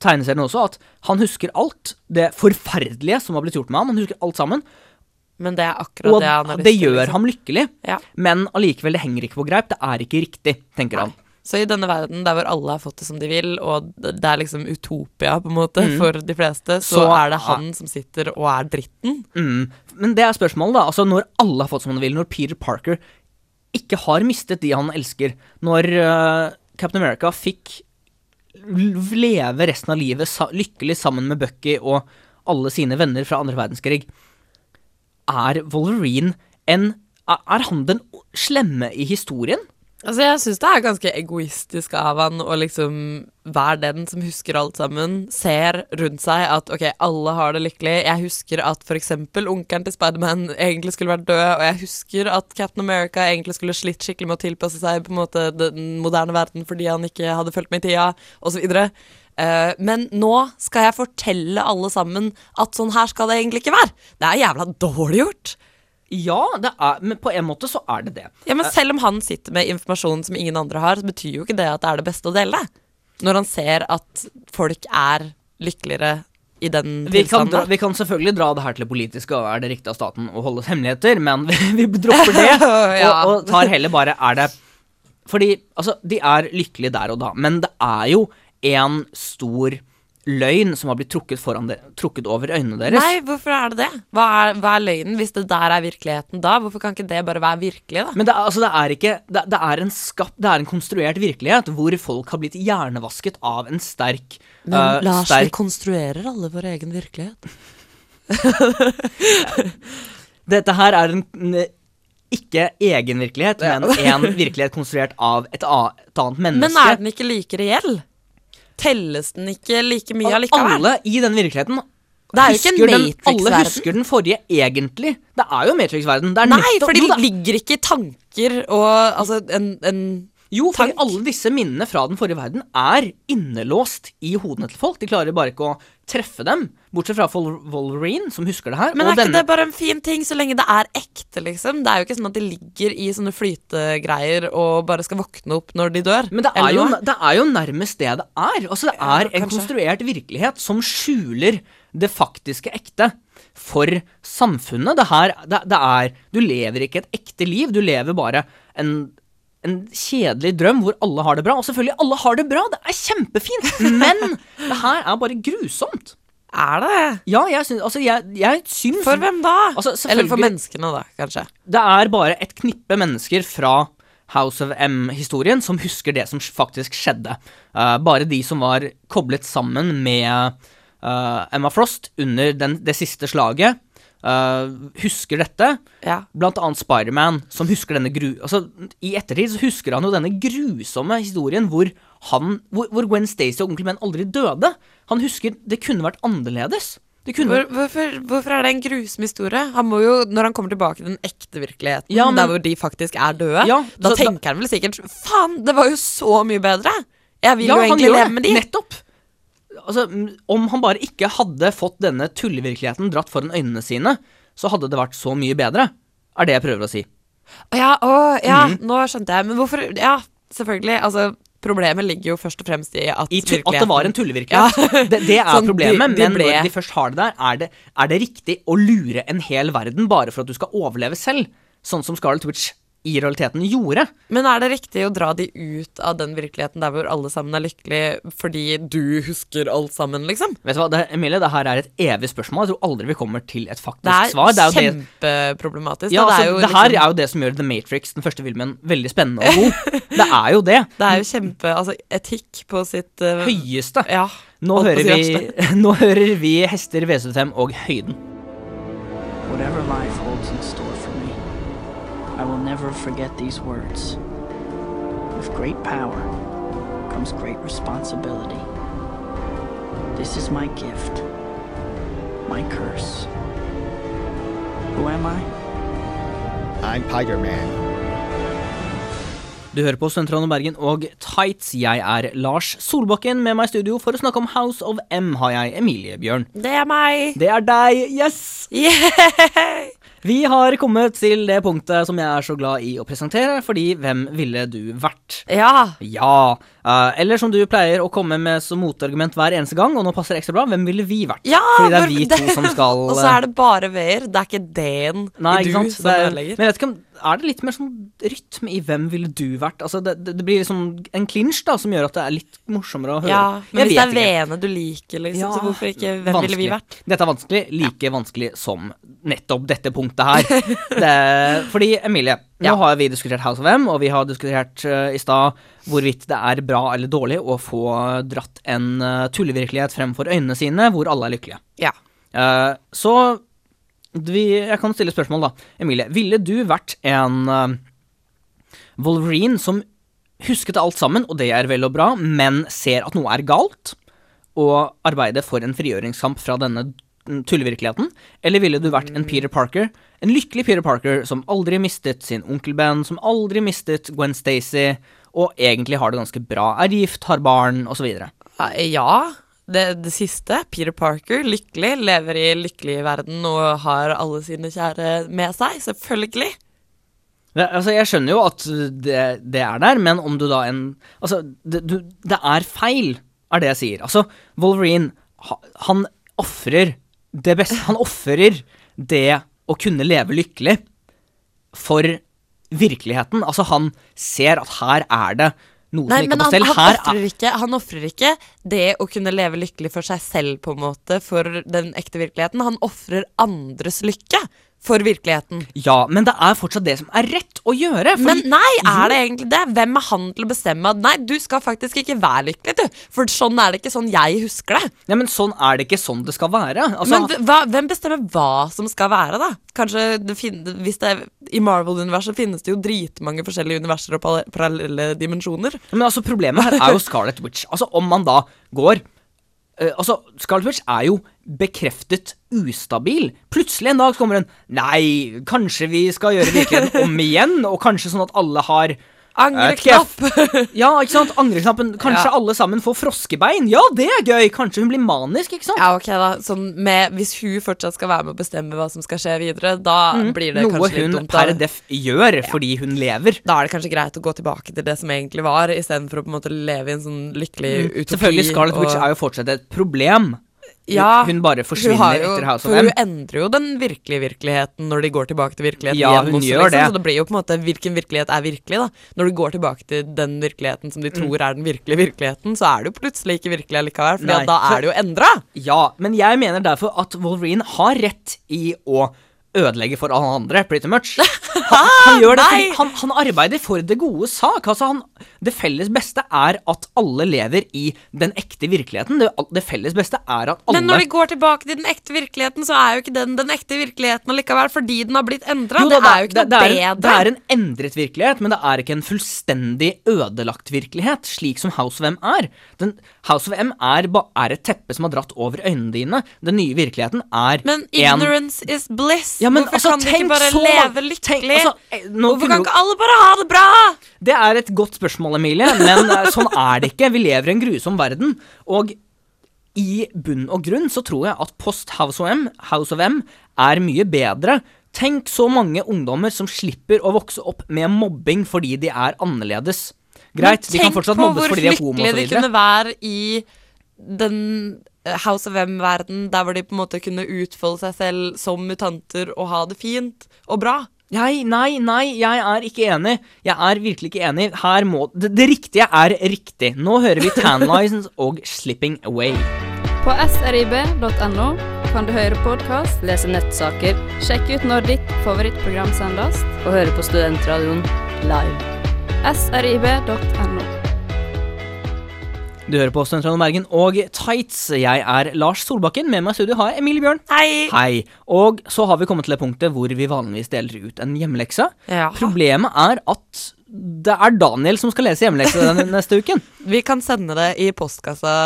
tegneserien også, at han husker alt. Det forferdelige som har blitt gjort med ham. Han husker alt sammen. Men det er akkurat Og det han har lyst til. det gjør liksom. ham lykkelig. Ja. Men allikevel, det henger ikke på greip. Det er ikke riktig, tenker han. Så i denne verden der hvor alle har fått det som de vil, og det er liksom utopia på en måte for de fleste, så, Mm. Så- er det han som sitter og er dritten. Mm. Men det er spørsmålet, da. Altså, når alle har fått som de vil, når Peter Parker ikke har mistet de han elsker, når uh, Captain America fikk leve resten av livet sa lykkelig sammen med Bucky og alle sine venner fra andre verdenskrig, er Wolverine en er han den slemme i historien? Altså, jeg syns det er ganske egoistisk av han å liksom være den som husker alt sammen, ser rundt seg at ok, alle har det lykkelig. Jeg husker at eksempel onkelen til Spiderman egentlig skulle vært død, og jeg husker at Captain America egentlig skulle slitt skikkelig med å tilpasse seg på en måte den moderne verden fordi han ikke hadde fulgt med i tida, osv. Uh, men nå skal jeg fortelle alle sammen at sånn her skal det egentlig ikke være. Det er jævla dårlig gjort. Ja, det er, men på en måte så er det det. Ja, men selv om han sitter med informasjon som ingen andre har, så betyr jo ikke det at det er det beste å dele. Når han ser at folk er lykkeligere i den Vi kan, dra, vi kan selvfølgelig dra det her til det politiske, og er det riktig av staten å holde hemmeligheter, men vi, vi dropper det, Ja. og, og tar heller bare Er det Fordi, altså, de er lykkelige der og da, men det er jo en stor løgn som har blitt trukket, de, trukket over øynene deres. Nei, hvorfor er det det? Hva er, hva er løgnen? Hvis det der er virkeligheten da, hvorfor kan ikke det bare være virkelig, da? Men det altså, det er ikke det, det er en skap, Det er en konstruert virkelighet hvor folk har blitt hjernevasket av en sterk Men Lars, sterk konstruerer alle vår egen virkelighet. Dette her er en en ikke egen virkelighet, men en virkelighet konstruert av et, et annet menneske. Men er den ikke like reell? Telles den ikke like mye allikevel? Alle i den virkeligheten er husker den- Alle husker den forrige egentlig. Det er jo Matrix-verden. Er Nei, for de ligger ikke i tanker og altså en, en Jo, for alle disse minnene fra den forrige verden er innelåst i hodene til folk. De klarer bare ikke å treffe dem, bortsett fra Wolverine, som husker det her. Men er ikke denne- det bare en fin ting så lenge det er ekte, liksom? Det er jo ikke sånn at de ligger i sånne flytegreier og bare skal våkne opp når de dør. Men det er, jo, det er jo nærmest det det er. Altså, det Ja, er en kanskje. konstruert virkelighet som skjuler det faktiske ekte for samfunnet. Det her, det, det er Du lever ikke et ekte liv, du lever bare en en kjedelig drøm hvor alle har det bra. Og selvfølgelig, alle har det bra! Det er kjempefint! Men det her er bare grusomt. Er det? Ja, jeg syns Altså, jeg, jeg syns For hvem da? Altså, eller for menneskene, da, kanskje. Det er bare et knippe mennesker fra House of M-historien som husker det som faktisk skjedde. Uh, bare de som var koblet sammen med uh, Emma Frost under den, det siste slaget, eh, husker dette. Ja. Blant annet Spiderman, som husker denne gru... Altså, I ettertid så husker han jo denne grusomme historien hvor han Hvor, hvor Gwen Stacy og onkel Ben aldri døde. Han husker det kunne vært annerledes. Det kunne Hvor, hvorfor, hvorfor er det en grusom historie? Han må jo, Når han kommer tilbake til den ekte virkeligheten, Ja, men- der hvor de faktisk er døde, Ja, da så da- tenker han vel sikkert Faen, det var jo så mye bedre! Jeg vil jo egentlig leve med de. Nettopp. Altså, om han bare ikke hadde fått denne tullevirkeligheten dratt foran øynene sine, så hadde det vært så mye bedre, er det jeg prøver å si. Ja, å, ja mm. nå skjønte jeg. Men hvorfor Ja, selvfølgelig. Altså, problemet ligger jo først og fremst i at I at det var en tullevirkelighet. Ja. det, det er Sånn, problemet, de men ble- når de først har det der, er det, er det riktig å lure en hel verden bare for at du skal overleve selv, sånn som Scarlet Witch i realiteten gjorde. Men er det riktig å dra de ut av den virkeligheten der hvor alle sammen er lykkelige fordi du husker alt sammen, liksom? Vet du hva, det, Emilie, det her er et evig spørsmål. Jeg tror aldri vi kommer til et faktisk Det er svar. Det er kjempeproblematisk. ja, altså, det, er det her liksom, er jo det som gjør The Matrix, den første filmen, veldig spennende og god. det er jo det. det er jo kjempe Altså, etikk på sitt uh, Høyeste. Ja. Nå hører, vi, nå hører vi Hester V75 og Høyden. Whatever life holds in store I will never forget these words. With great power comes great responsibility. This is my gift, my curse. Who am I? I'm Tiger Man. Du hører på Studentradioen Bergen og Tights. Jeg er Lars Solbakken. Med meg i studio for å snakke om House of M har jeg Emilie Bjørn. Det er meg! Det er deg, yes! Yeah! Vi har kommet til det punktet som jeg er så glad i å presentere, fordi hvem ville du vært? Ja. Ja, Uh, eller som du pleier å komme med som motargument hver eneste gang, og nå passer det ekstra bra, hvem ville vi vært? Ja, fordi det er vi vi to som skal Og så er det bare veer. Det er ikke d-en i du som Det er, ødelegger. men jeg vet ikke om Er det litt mer sånn rytme i hvem ville du vært? Altså, det, det, blir liksom en clinch da, som gjør at det er litt morsommere å høre. Ja, men Jeg hvis det er Vene du liker, liksom, Ja, så hvorfor ikke Hvem ville vi vært? Dette er vanskelig. Like vanskelig som nettopp dette punktet her. det, fordi, Emilie, nå Ja. har vi diskutert House of M, og vi har diskutert uh, i stad hvorvidt det er bra eller dårlig å få dratt en uh, tullevirkelighet fremfor øynene sine, hvor alle er lykkelige. Ja. Uh, så jeg kan stille spørsmål, da. Emilie, ville du vært en eh, Wolverine som husket alt sammen, og det er vel og bra, men ser at noe er galt, og arbeider for en frigjøringskamp fra denne mm, tullevirkeligheten? Eller ville du vært en Peter Parker, en lykkelig Peter Parker som aldri mistet sin onkel Ben, som aldri mistet Gwen Stacy, og egentlig har det ganske bra, er gift, har barn, osv.? Eh, Ja. Det, det siste. Peter Parker, lykkelig, lever i lykkelig verden og har alle sine kjære med seg. Selvfølgelig. Det, altså, jeg skjønner jo at det, det er der, men om du da en Altså, det, du, det er feil, er det jeg sier. Altså, Wolverine, han ofrer det beste Han ofrer det å kunne leve lykkelig for virkeligheten. Altså, han ser at her er det noe Nei, som ikke men er på han, stell. han er ikke, han ofrer ikke det å kunne leve lykkelig for seg selv, på en måte, for den ekte virkeligheten. Han ofrer andres lykke for virkeligheten. Ja, men det er fortsatt det som er rett å gjøre. Men nei, er det egentlig det? Hvem er han til å bestemme at nei, du skal faktisk ikke være lykkelig, du? For sånn er det ikke sånn jeg husker det. ja, men sånn er det ikke sånn det skal være. Altså, Men hva, hvem bestemmer hva som skal være, da? Kanskje det finnes, hvis det er, I Marvel-universet finnes det jo dritmange forskjellige universer og parallelle dimensjoner. Men altså, problemet her er jo Scarlet Witch. Altså, om man da går Altså, Scarlet er jo bekreftet ustabil. Plutselig en dag så kommer hun Nei, kanskje vi skal gjøre virkeligheten om igjen, og kanskje sånn at alle har Angreknapp! Ja, ikke sant? Angreknappen. Kanskje Ja. alle sammen får froskebein. Ja, det er gøy! Kanskje hun blir manisk, ikke sant? Ja, ok da, sånn med, Hvis hun fortsatt skal være med å bestemme hva som skal skje videre, da blir det Mm. Noe kanskje litt hun per def gjør fordi hun lever. da er det kanskje greit å gå tilbake til det som egentlig var, istedenfor å på en måte leve i en sånn lykkelig utopi. Mm. Selvfølgelig, Scarlet Witch er jo fortsatt et problem. Ja, hun bare forsvinner hun jo, etter House of M. hun endrer jo den virkelige virkeligheten når de går tilbake til virkeligheten Ja, hun gjør liksom. det. Så det blir jo på en måte hvilken virkelighet er virkelig, da. Når du går tilbake til den virkeligheten som de tror er den virkelige virkeligheten, så er det jo plutselig ikke virkelig allikevel, for da er det jo endra! Ja, men jeg mener derfor at Wolverine har rett i å ødelegge for alle andre, pretty much. Han, han gjør det fordi han, han arbeider for det gode sak. Altså, han, det felles beste er at alle lever i den ekte virkeligheten. Det, det felles beste er at alle Men når vi går tilbake til den ekte virkeligheten, så er jo ikke den den ekte virkeligheten allikevel, fordi den har blitt endra. Det, Det er jo ikke noe det, er, bedre. det er en endret virkelighet, men det er ikke en fullstendig ødelagt virkelighet, slik som House of M er. Den, House of M er, er et teppe som har dratt over øynene dine. Den nye virkeligheten er Men en ignorance is bliss. Ja, men Hvorfor altså, kan de ikke bare så- leve tenk- lykkelig? altså, eh, nå Hvorfor kan ikke alle bare ha det bra? Det er et godt spørsmål, Emilie, men eh, sånn er det ikke. Vi lever i en grusom verden. Og i bunn og grunn så tror jeg at post House of M, House of M er mye bedre. Tenk så mange ungdommer som slipper å vokse opp med mobbing fordi de er annerledes. Greit, de kan fortsatt mobbes fordi de er homo Tenk på hvor lykkelige de kunne være i den House of M-verden, der hvor de på en måte kunne utfolde seg selv som mutanter og ha det fint og bra. Nei, nei, nei, jeg er ikke enig. Jeg er virkelig ikke enig. Her må Det, det riktige er riktig. Nå hører vi Tan License og Slipping Away. På srib.no kan du høre podkast, lese nettsaker, sjekke ut når ditt favorittprogram sendes, og høre på Studentradioen live. srib.no. Du hører på Studentradioen Bergen og Tights. Jeg er Lars Solbakken. Med meg i studio har jeg Emilie Bjørn. Hei! Hei. Og så har vi kommet til det punktet hvor vi vanligvis deler ut en hjemmelekse. Ja. Problemet er at det er Daniel som skal lese hjemmelekse den neste uken. Vi kan sende det i postkassa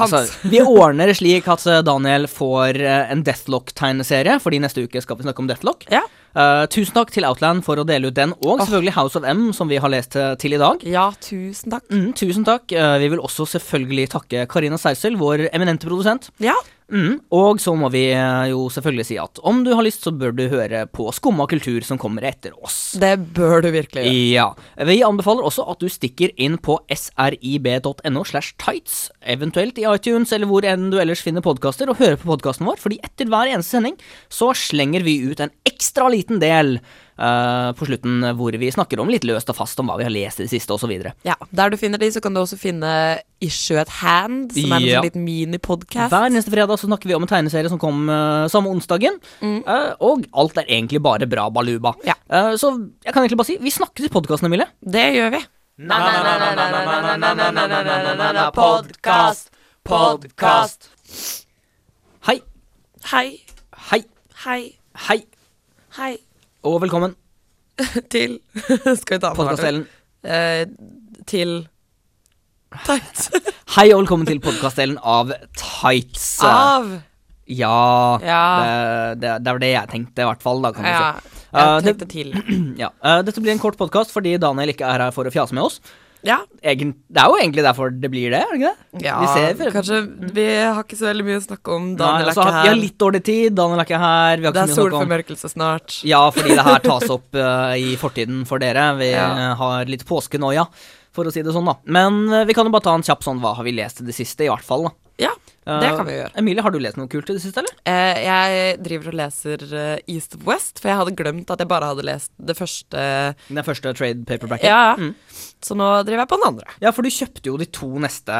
hans. altså, vi ordner det slik at eh, Daniel får eh, en Deathlock-tegneserie, fordi neste uke skal vi snakke om Deathlock. Ja. Eh, tusen takk til Outland for å dele ut den, og selvfølgelig House of M, som vi har lest eh, til i dag. ja, tusen takk. Mm, tusen takk. Uh, vi vil også selvfølgelig takke Karina Seisel, vår eminente produsent. Ja. Mm, og så må vi eh, jo selvfølgelig si at om du har lyst, så bør du høre på Skumma kultur, som kommer etter oss. Det bør du virkelig gjøre. Ja. Vi anbefaler også at du stikker inn på srib.no slash tights, eventuelt i iTunes eller hvor enn du ellers finner podkaster, og hører på podkasten vår, fordi etter hver eneste sending så slenger vi ut en ekstra liten del eh, på slutten hvor vi snakker om litt løst og fast om hva vi har lest i det siste, osv. Ja, Der du finner de, så kan du også finne Issue at Hand, som er en Ja. sånn liten minipodcast. Hver neste fredag så snakker vi om en tegneserie som kom uh, samme onsdagen. Eh, og alt er egentlig bare bra baluba. Mm. Ja. Eh, så jeg kan egentlig bare si vi snakkes i podkasten, Emilie. Det gjør vi. Podkast, podkast. Hei, hei, hei, hei, hei og velkommen. til Skal vi ta med Podkastdelen. Eh, til Tights. Hei og velkommen til podkastdelen av Tights. Av. Ja, Ja. Det, det, det var det jeg tenkte, i hvert fall. Da, kan du Ja. si. Jeg Eh, det- tenkte til. Ja. eh, dette blir en kort podkast fordi Daniel ikke er her for å fjase med oss. Ja. Egen, det er jo egentlig derfor det blir det, er det ikke det? ja Vi ser- kanskje Vi har ikke så veldig mye å snakke om. Nei, Daniel er ikke her. Vi har litt dårlig tid, Daniel er ikke her. Vi har Det er solformørkelse snart. Ja, fordi det her tas opp uh, i fortiden for dere. Vi Ja. eh, har litt påskenoia, for å si det sånn, da. Men uh, vi kan jo bare ta en kjapp sånn hva har vi lest i det siste, i hvert fall, da. Ja, det Eh, kan vi gjøre. Emilie, har du lest noe kult i det siste, eller? Eh, jeg driver og leser eh, East of West, for jeg hadde glemt at jeg bare hadde lest det første Den første trade paperbacken? Ja, Mm. så nå driver jeg på den andre. Ja, for du kjøpte jo de to neste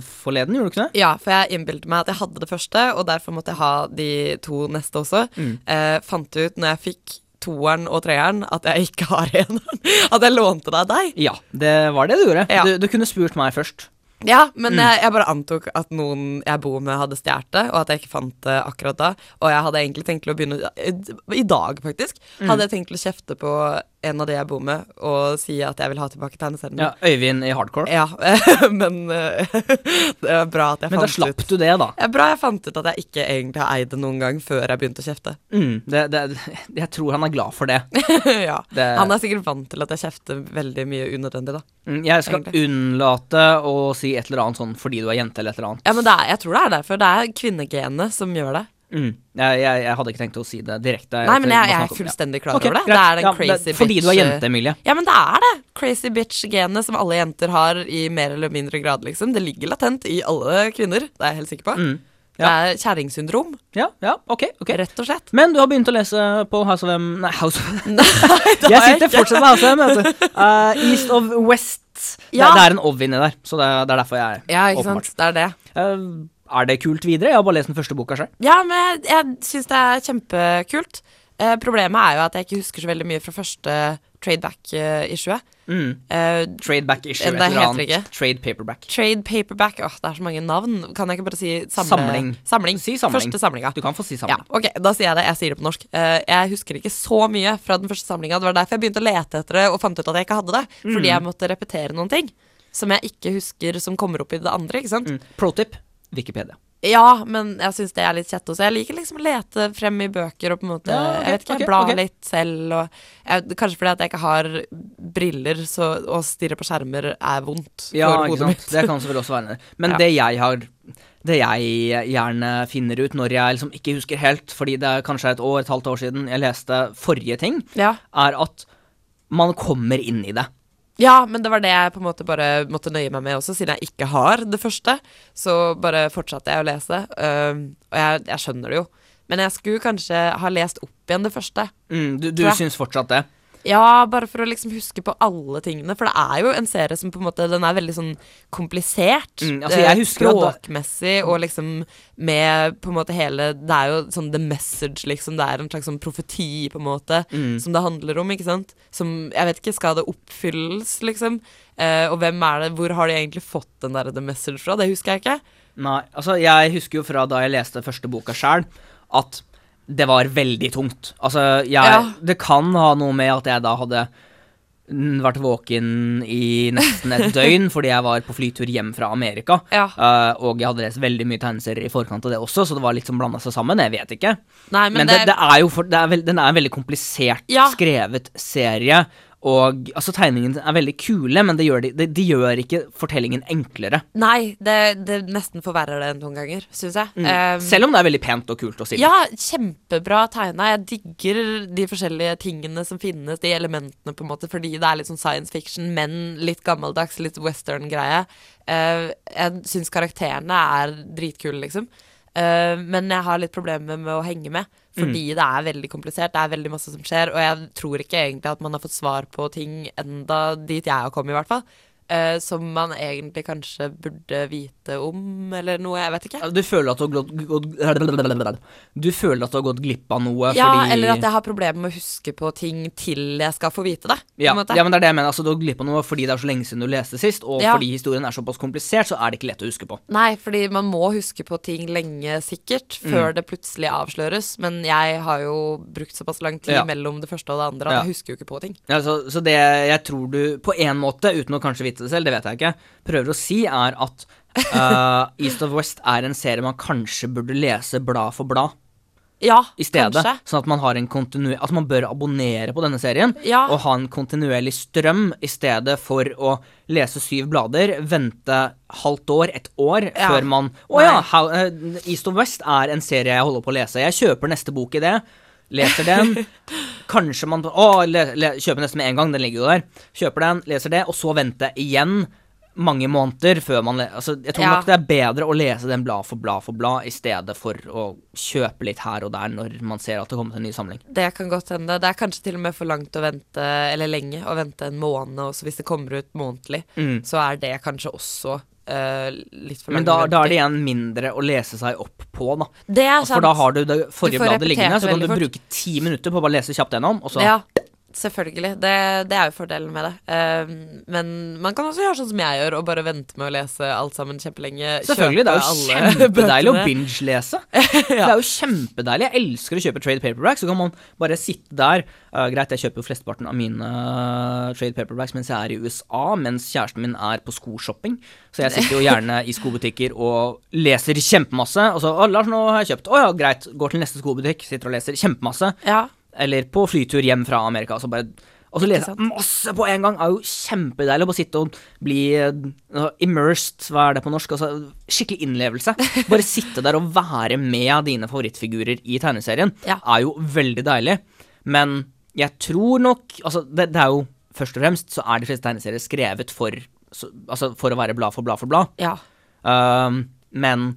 forleden, gjorde du ikke det? Ja, for jeg innbilte meg at jeg hadde det første, og derfor måtte jeg ha de to neste også. Mm. Eh, fant ut når jeg fikk toeren og treeren at jeg ikke har eneren. At jeg lånte deg deg. Ja, det var det du gjorde. Ja. Du, du kunne spurt meg først. Ja, men Mm. jeg, jeg bare antok at noen jeg bor med, hadde stjålet det, og at jeg ikke fant det akkurat da. Og jeg hadde egentlig tenkt å begynne I dag, faktisk. Mm. Hadde jeg tenkt å kjefte på en av de jeg bor med, og si at jeg vil ha tilbake tegneserien. Ja, Øyvind i hardcore. Ja, men eh, det er bra at jeg Men da slapp ut du det, da. Det er bra jeg fant ut at jeg ikke egentlig har eid det noen gang før jeg begynte å kjefte. Mm, det, det, jeg tror han er glad for det. ja. Han er sikkert vant til at jeg kjefter veldig mye unødvendig, da. Mm, Jeg skal Egentlig. unnlate å si et eller annet sånn fordi du er jente eller et eller annet. Ja, men er, jeg tror det er derfor. Det er kvinnegenet som gjør det. Mm. Jeg, jeg, jeg hadde ikke tenkt å si det direkte. Nei, men jeg, jeg er fullstendig klar over det. Okay, Det er den Ja, crazy det- Fordi du er jente, Emilie. Ja, men det er det. Crazy bitch-genet som alle jenter har i mer eller mindre grad, liksom. Det ligger latent i alle kvinner, det er jeg helt sikker på. Mm. Det er kjerringsyndrom, Ja, ja, ok, ok. rett og slett. Men du har begynt å lese på House of M Nei, House of Nei, det Jeg sitter fortsatt med House of M, Altså. du. Eh, East of West. Ja. Det, det er en ov inni der, så det, det er derfor jeg er Ja, ikke åpenbart. sant. Det er det. Eh, er det kult videre? Jeg har bare lest den første boka sjøl. Ja, men jeg, jeg syns det er kjempekult. Eh, problemet er jo at jeg ikke husker så veldig mye fra første tradeback-issuet. Mm. Eh, tradeback-issue, et eller annet. Trade paperback. trade paperback Åh, det er så mange navn. Kan jeg ikke bare si samle... Samling. Samling. Si samling. Første samlinga. Du kan få si Ja, samling. ok, Da sier jeg det. Jeg sier det på norsk. Eh, jeg husker ikke så mye fra den første samlinga. Det var derfor jeg begynte å lete etter det og fant ut at jeg ikke hadde det. Fordi Mm. jeg måtte repetere noen ting som jeg ikke husker som kommer opp i det andre. ikke sant? Mm. Pro tip Wikipedia. Ja, men jeg syns det er litt kjett også. Jeg liker liksom å lete frem i bøker og på en måte Ja, okay, Jeg vet ikke, okay, bla okay. litt selv og jeg, Kanskje fordi at jeg ikke har briller, så å stirre på skjermer er vondt Ja, for hodet mitt. Det kan selvfølgelig også være det. Men Ja. det jeg har Det jeg gjerne finner ut når jeg liksom ikke husker helt, fordi det er kanskje et år, et halvt år siden jeg leste forrige ting, Ja. er at man kommer inn i det. Ja, men det var det jeg på en måte bare måtte nøye meg med også, siden jeg ikke har det første. Så bare fortsatte jeg å lese, Um, og jeg, jeg skjønner det jo. Men jeg skulle kanskje ha lest opp igjen det første. Mm, du du syns fortsatt det? Ja, bare for å liksom huske på alle tingene. For det er jo en serie som på en måte Den er veldig sånn komplisert. Mm, altså, eh, Språkmessig og liksom med på en måte hele Det er jo sånn the message, liksom. Det er en slags sånn profeti, på en måte, Mm. som det handler om, ikke sant. Som Jeg vet ikke, skal det oppfylles, liksom? Eh, og hvem er det Hvor har de egentlig fått den der the message fra? Det husker jeg ikke. Nei, altså jeg husker jo fra da jeg leste første boka sjæl, at det var veldig tungt. Altså, jeg Ja. Det kan ha noe med at jeg da hadde vært våken i nesten et døgn fordi jeg var på flytur hjem fra Amerika. Ja. Uh, og jeg hadde lest veldig mye tegneserier i forkant av det også, så det var liksom blanda seg sammen. Jeg vet ikke. Nei, Men, men, det, det er jo for, det er veld, Den er en veldig komplisert Ja. skrevet serie. Og altså Tegningene er veldig kule, men det gjør de, de, de gjør ikke fortellingen enklere. Nei, det, det nesten forverrer det noen ganger, syns jeg. Mm. Um, Selv om det er veldig pent og kult å si. Ja, kjempebra tegna. Jeg digger de forskjellige tingene som finnes, de elementene, på en måte, fordi det er litt sånn science fiction, men litt gammeldags, litt western-greie. Uh, jeg syns karakterene er dritkule, liksom. Uh, men jeg har litt problemer med å henge med, fordi det er veldig komplisert. Det er veldig masse som skjer, og jeg tror ikke egentlig at man har fått svar på ting enda dit jeg har kommet, i hvert fall. Eh, som man egentlig kanskje burde vite om, eller noe. Jeg vet ikke. Du føler at du har gått, gått Du føler at du har gått glipp av noe Ja, fordi eller at jeg har problemer med å huske på ting til jeg skal få vite det. ja, ja, men det er det jeg mener. Altså, du har glipp av noe fordi det er så lenge siden du leste sist, og Ja. fordi historien er såpass komplisert, så er det ikke lett å huske på. Nei, fordi man må huske på ting lenge sikkert, Mm. før det plutselig avsløres. Men jeg har jo brukt såpass lang tid Ja. mellom det første og det andre at jeg husker jo ikke på ting. Ja, så, så det jeg tror du, på en måte, uten å kanskje vite det selv, det vet jeg ikke, prøver å si, er at uh, East of West er en serie man kanskje burde lese blad for blad Ja, i stedet. kanskje. Sånn at man har en At man bør abonnere på denne serien Ja. og ha en kontinuerlig strøm i stedet for å lese syv blader, vente halvt år, et år, Ja. før man Å ja, how, eh, East of West er en serie jeg holder på å lese. Jeg kjøper neste bok i det. Leser den. Kanskje man Å, le, le, kjøper nesten med en gang. Den ligger jo der. Kjøper den, leser det, og så vente igjen mange måneder før man altså, Jeg tror Ja. nok det er bedre å lese den blad for blad for blad i stedet for å kjøpe litt her og der når man ser at det kommer til en ny samling. Det kan godt hende. Det er kanskje til og med for langt å vente, eller lenge, å vente en måned og hvis det kommer ut månedlig. Mm. Så er det kanskje også eh, litt for Men da, da er det igjen mindre å lese seg opp på, da. Det er sant. For da har du det forrige Du bladet liggende, så kan du bruke ti minutter på å bare lese kjapt gjennom, og så Ja, selvfølgelig. Det, det er jo fordelen med det. Um, men man kan også gjøre sånn som jeg gjør, og bare vente med å lese alt sammen kjempelenge. Selvfølgelig, det er jo kjempedeilig å binge-lese. Det er jo kjempedeilig. Jeg elsker å kjøpe trade paperback. Så kan man bare sitte der. Uh, greit, jeg kjøper jo flesteparten av mine uh, trade paperbacks mens jeg er i USA, mens kjæresten min er på skoshopping. Så jeg sitter jo gjerne i skobutikker og leser kjempemasse. Og så 'Å, Lars, nå har jeg kjøpt.' 'Å ja, greit.' Går til neste skobutikk, sitter og leser kjempemasse. Ja, Eller på flytur hjem fra Amerika. Så bare og så lese masse på en gang er jo kjempedeilig. Å bare sitte og bli uh, immersed, hva er det på norsk? Altså, skikkelig innlevelse. Bare sitte der og være med dine favorittfigurer i tegneserien Ja. er jo veldig deilig. Men jeg tror nok Altså, det, det er jo først og fremst så er de fleste tegneserier skrevet for så, Altså for å være blad for blad for blad. ja. Uh, men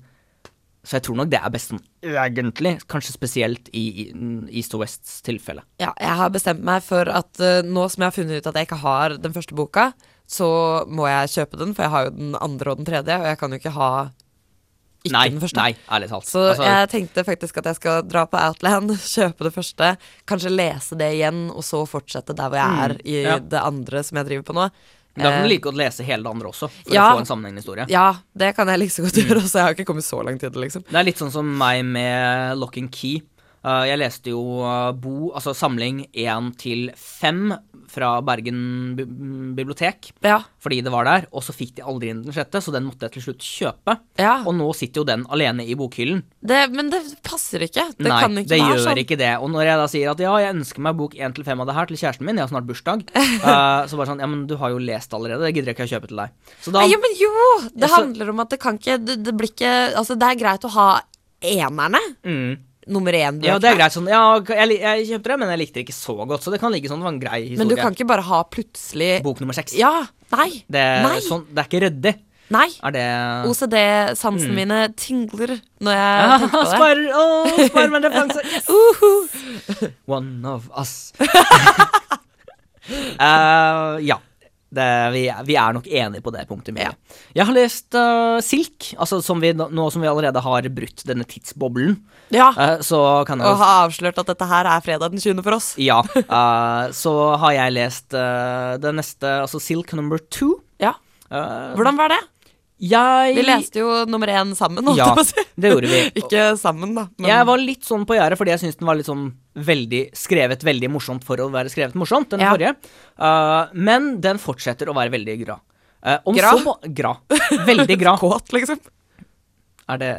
Så jeg tror nok det er best sånn egentlig. Kanskje spesielt i, i East og Wests tilfelle. Ja, jeg har bestemt meg for at eh, nå som jeg har funnet ut at jeg ikke har den første boka, så må jeg kjøpe den, for jeg har jo den andre og den tredje, og jeg kan jo ikke ha ikke nei, den første. nei, ærlig talt. Så Altså, jeg tenkte faktisk at jeg skal dra på Outland, kjøpe det første, kanskje lese det igjen, og så fortsette der hvor jeg er i Mm, ja. det andre som jeg driver på nå. Da kan Eh, du like godt lese hele det andre også, for ja. å få en sammenhengende historie. Ja, det kan jeg like så godt Mm. gjøre, også. jeg har ikke kommet så langt i det, liksom. Det er litt sånn som meg med Lock and Key. Uh, jeg leste jo uh, Bo, altså samling 1 til 5 fra Bergen bibliotek, Ja, fordi det var der, og så fikk de aldri inn den sjette, så den måtte jeg til slutt kjøpe. ja. Og nå sitter jo den alene i bokhyllen. Det, men det passer ikke. Det Nei, kan ikke det være gjør sånn. ikke det. Og når jeg da sier at ja, jeg ønsker meg bok 1 til 5 av det her til kjæresten min, jeg har snart bursdag, uh, så bare sånn ja, men du har jo lest allerede, det gidder jeg ikke å kjøpe til deg. Så da ja, men jo! Det handler om at det kan ikke Det, det blir ikke Altså, det er greit å ha enerne. mm, Nummer én-bøkene. Ja, det er greit sånn. Ja, jeg, jeg kjøpte det, men jeg likte det ikke så godt, så det kan ligge sånn. Det var en grei historie. Men du kan ikke bare ha plutselig Bok nummer seks. Ja. Nei. Det, Nei. sånn, det er ikke ryddig. Nei. Det OCD-sansen Mm. mine tingler når jeg Ja, tenker på det. Spar, oh, Spiderman-referanse! Yes! Uhu. One of us. uh, ja. Det, vi, vi er nok enige på det punktet. Ja. Jeg har lest uh, Silk, altså som vi, nå som vi allerede har brutt denne tidsboblen. Ja. Uh, så kan jeg Og har avslørt at dette her er fredag den 20. for oss. Ja. Uh, så har jeg lest det neste, altså Silk number two. Ja. Hvordan var det? Jeg Vi leste jo nummer én sammen, holdt Ja, på å si. det gjorde vi. Ikke sammen, da. Men Jeg var litt sånn på gjerdet fordi jeg syntes den var litt sånn veldig skrevet veldig morsomt for å være skrevet morsomt, den Ja. forrige. Uh, men den fortsetter å være veldig gra. Uh, om Gra? så gra. Veldig gra. kåt, liksom. Er det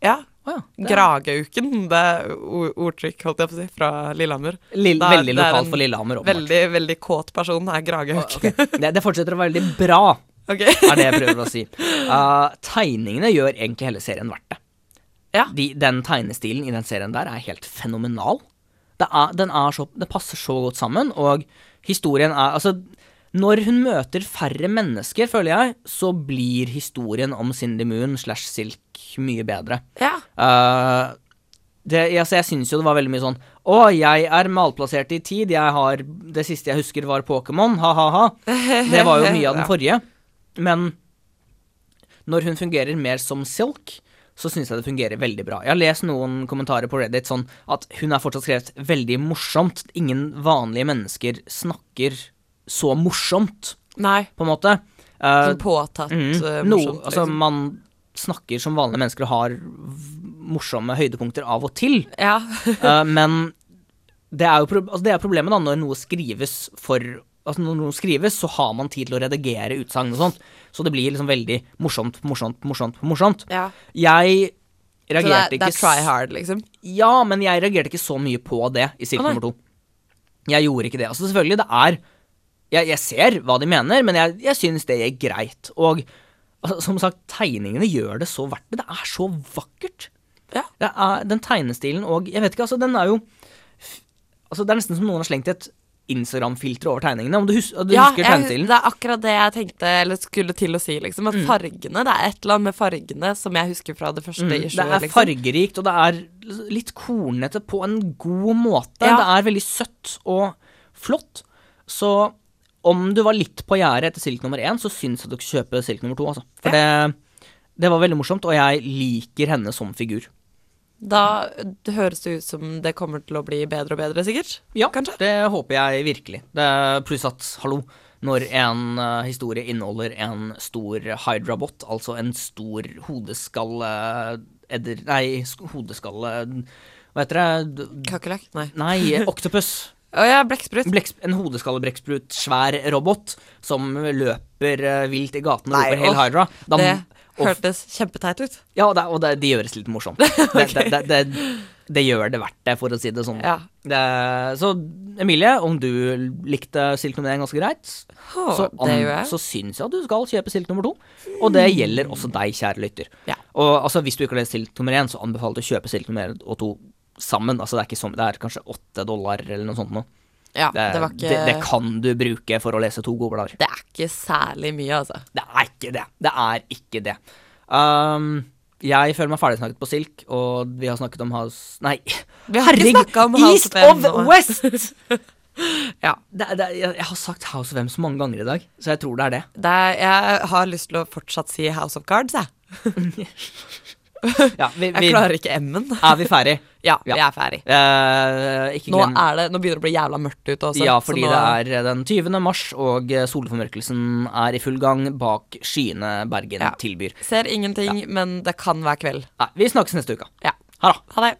Ja. Å ja. Gragauken. Det er ordtrykk, holdt jeg på å si, fra Lillehammer. lill- Det er- veldig lokalt for Lillehammer. åpenbart. Veldig, veldig kåt person er Gragehauk. Okay. Det, det fortsetter å være veldig bra, Ok. er det jeg prøver å si. Uh, tegningene gjør egentlig hele serien verdt det. Ja. De, den tegnestilen i den serien der er helt fenomenal. Det, er, den er så, det passer så godt sammen, og historien er Altså, når hun møter færre mennesker, føler jeg, så blir historien om Cindy Moon slash Silk mye bedre. Ja. Uh, det, altså, jeg syns jo det var veldig mye sånn Å, jeg er malplassert i tid, jeg har Det siste jeg husker, var Pokémon, ha-ha-ha. Det var jo mye av den forrige. Men når hun fungerer mer som Silk, så syns jeg det fungerer veldig bra. Jeg har lest noen kommentarer på Reddit sånn at hun er fortsatt skrevet veldig morsomt. Ingen vanlige mennesker snakker så morsomt, Nei. på en måte. Uh, Sånn påtatt mm, morsomt. no, morsomt. altså, liksom. man snakker som vanlige mennesker og har morsomme høydepunkter av og til. Ja. Uh, men det er jo pro altså det er problemet da når noe skrives for Altså Når noe skrives, så har man tid til å redigere utsagn og sånt. Så det blir liksom veldig morsomt, morsomt, morsomt, morsomt. ja. Jeg Så reagerte er, det er try hard, liksom. Ja, men jeg reagerte ikke så mye på det i sirkel nummer to. Jeg gjorde ikke det. Altså Selvfølgelig, det er Jeg, jeg ser hva de mener, men jeg, jeg syns det er greit. Og altså, som sagt, tegningene gjør det så verdt det. Det er så vakkert. Ja. Er, den tegnestilen og Jeg vet ikke, altså, den er jo Altså, det er nesten som noen har slengt et Instagram-filtre over tegningene. Om du, hus du Ja, husker tegnestilen? Ja, det er akkurat det jeg tenkte eller skulle til å si. liksom At fargene, Det er et eller annet med fargene som jeg husker fra det første Mm, det er liksom. fargerikt, og det er litt kornete på en god måte. Ja. Det er veldig søtt og flott. Så om du var litt på gjerdet etter Silk nummer én, så syns jeg du skal kjøpe Silk nummer to. Altså. For det, det var veldig morsomt, og jeg liker henne som figur. Da det høres det ut som det kommer til å bli bedre og bedre, sikkert. Ja, Kanskje? det håper jeg virkelig. Det, pluss at, hallo, når en uh, historie inneholder en stor Hydra-bot, altså en stor hodeskalle edder... Nei, hodeskalle Hva heter det? Kakerlakk? Nei. Nei, Octopus. Å ja, blekksprut. En hodeskallebrekksprut, svær robot, som løper uh, vilt i gatene og hele Hydra'. Da, Det hørtes kjempeteit ut. Ja, og det, og det, det gjøres litt morsomt. Det, det, det, gjør det verdt det, for å si det sånn. Ja. Det, så Emilie, om du likte Silk nummer én ganske greit, oh, så, an, syns jeg at du skal kjøpe Silk nummer to. Og det gjelder også deg, kjære lytter. Ja. Og altså, hvis du ikke har lest Silk nummer én, så anbefaler jeg å kjøpe Silk nummer én og to sammen. Altså, det er ikke som, det er kanskje åtte dollar eller noe sånt nå. Ja, Det, det, var ikke det, det kan du bruke for å lese to gode blader. Det er ikke særlig mye, altså. Det er ikke det. Det er ikke det. Um, jeg føler meg ferdigsnakket på Silk, og vi har snakket om House Nei, Vi har herregud! Ikke om House East of of West! Ja. jeg, har sagt House of M så mange ganger i dag, så jeg tror det er det. Jeg har lyst til å fortsatt si House of Cards, jeg. Ja, vi, Jeg klarer ikke M-en. er vi ferdig? Ja, vi er ferdig. Eh, ikke Nå, er det, nå begynner det å bli jævla mørkt ute også. Ja, så fordi nå- det er den 20. mars, og eh, solformørkelsen er i full gang bak skyene Bergen Ja. tilbyr. Ser ingenting, men det kan være kveld. Nei, vi snakkes neste uke. Ja. Ha Ha det.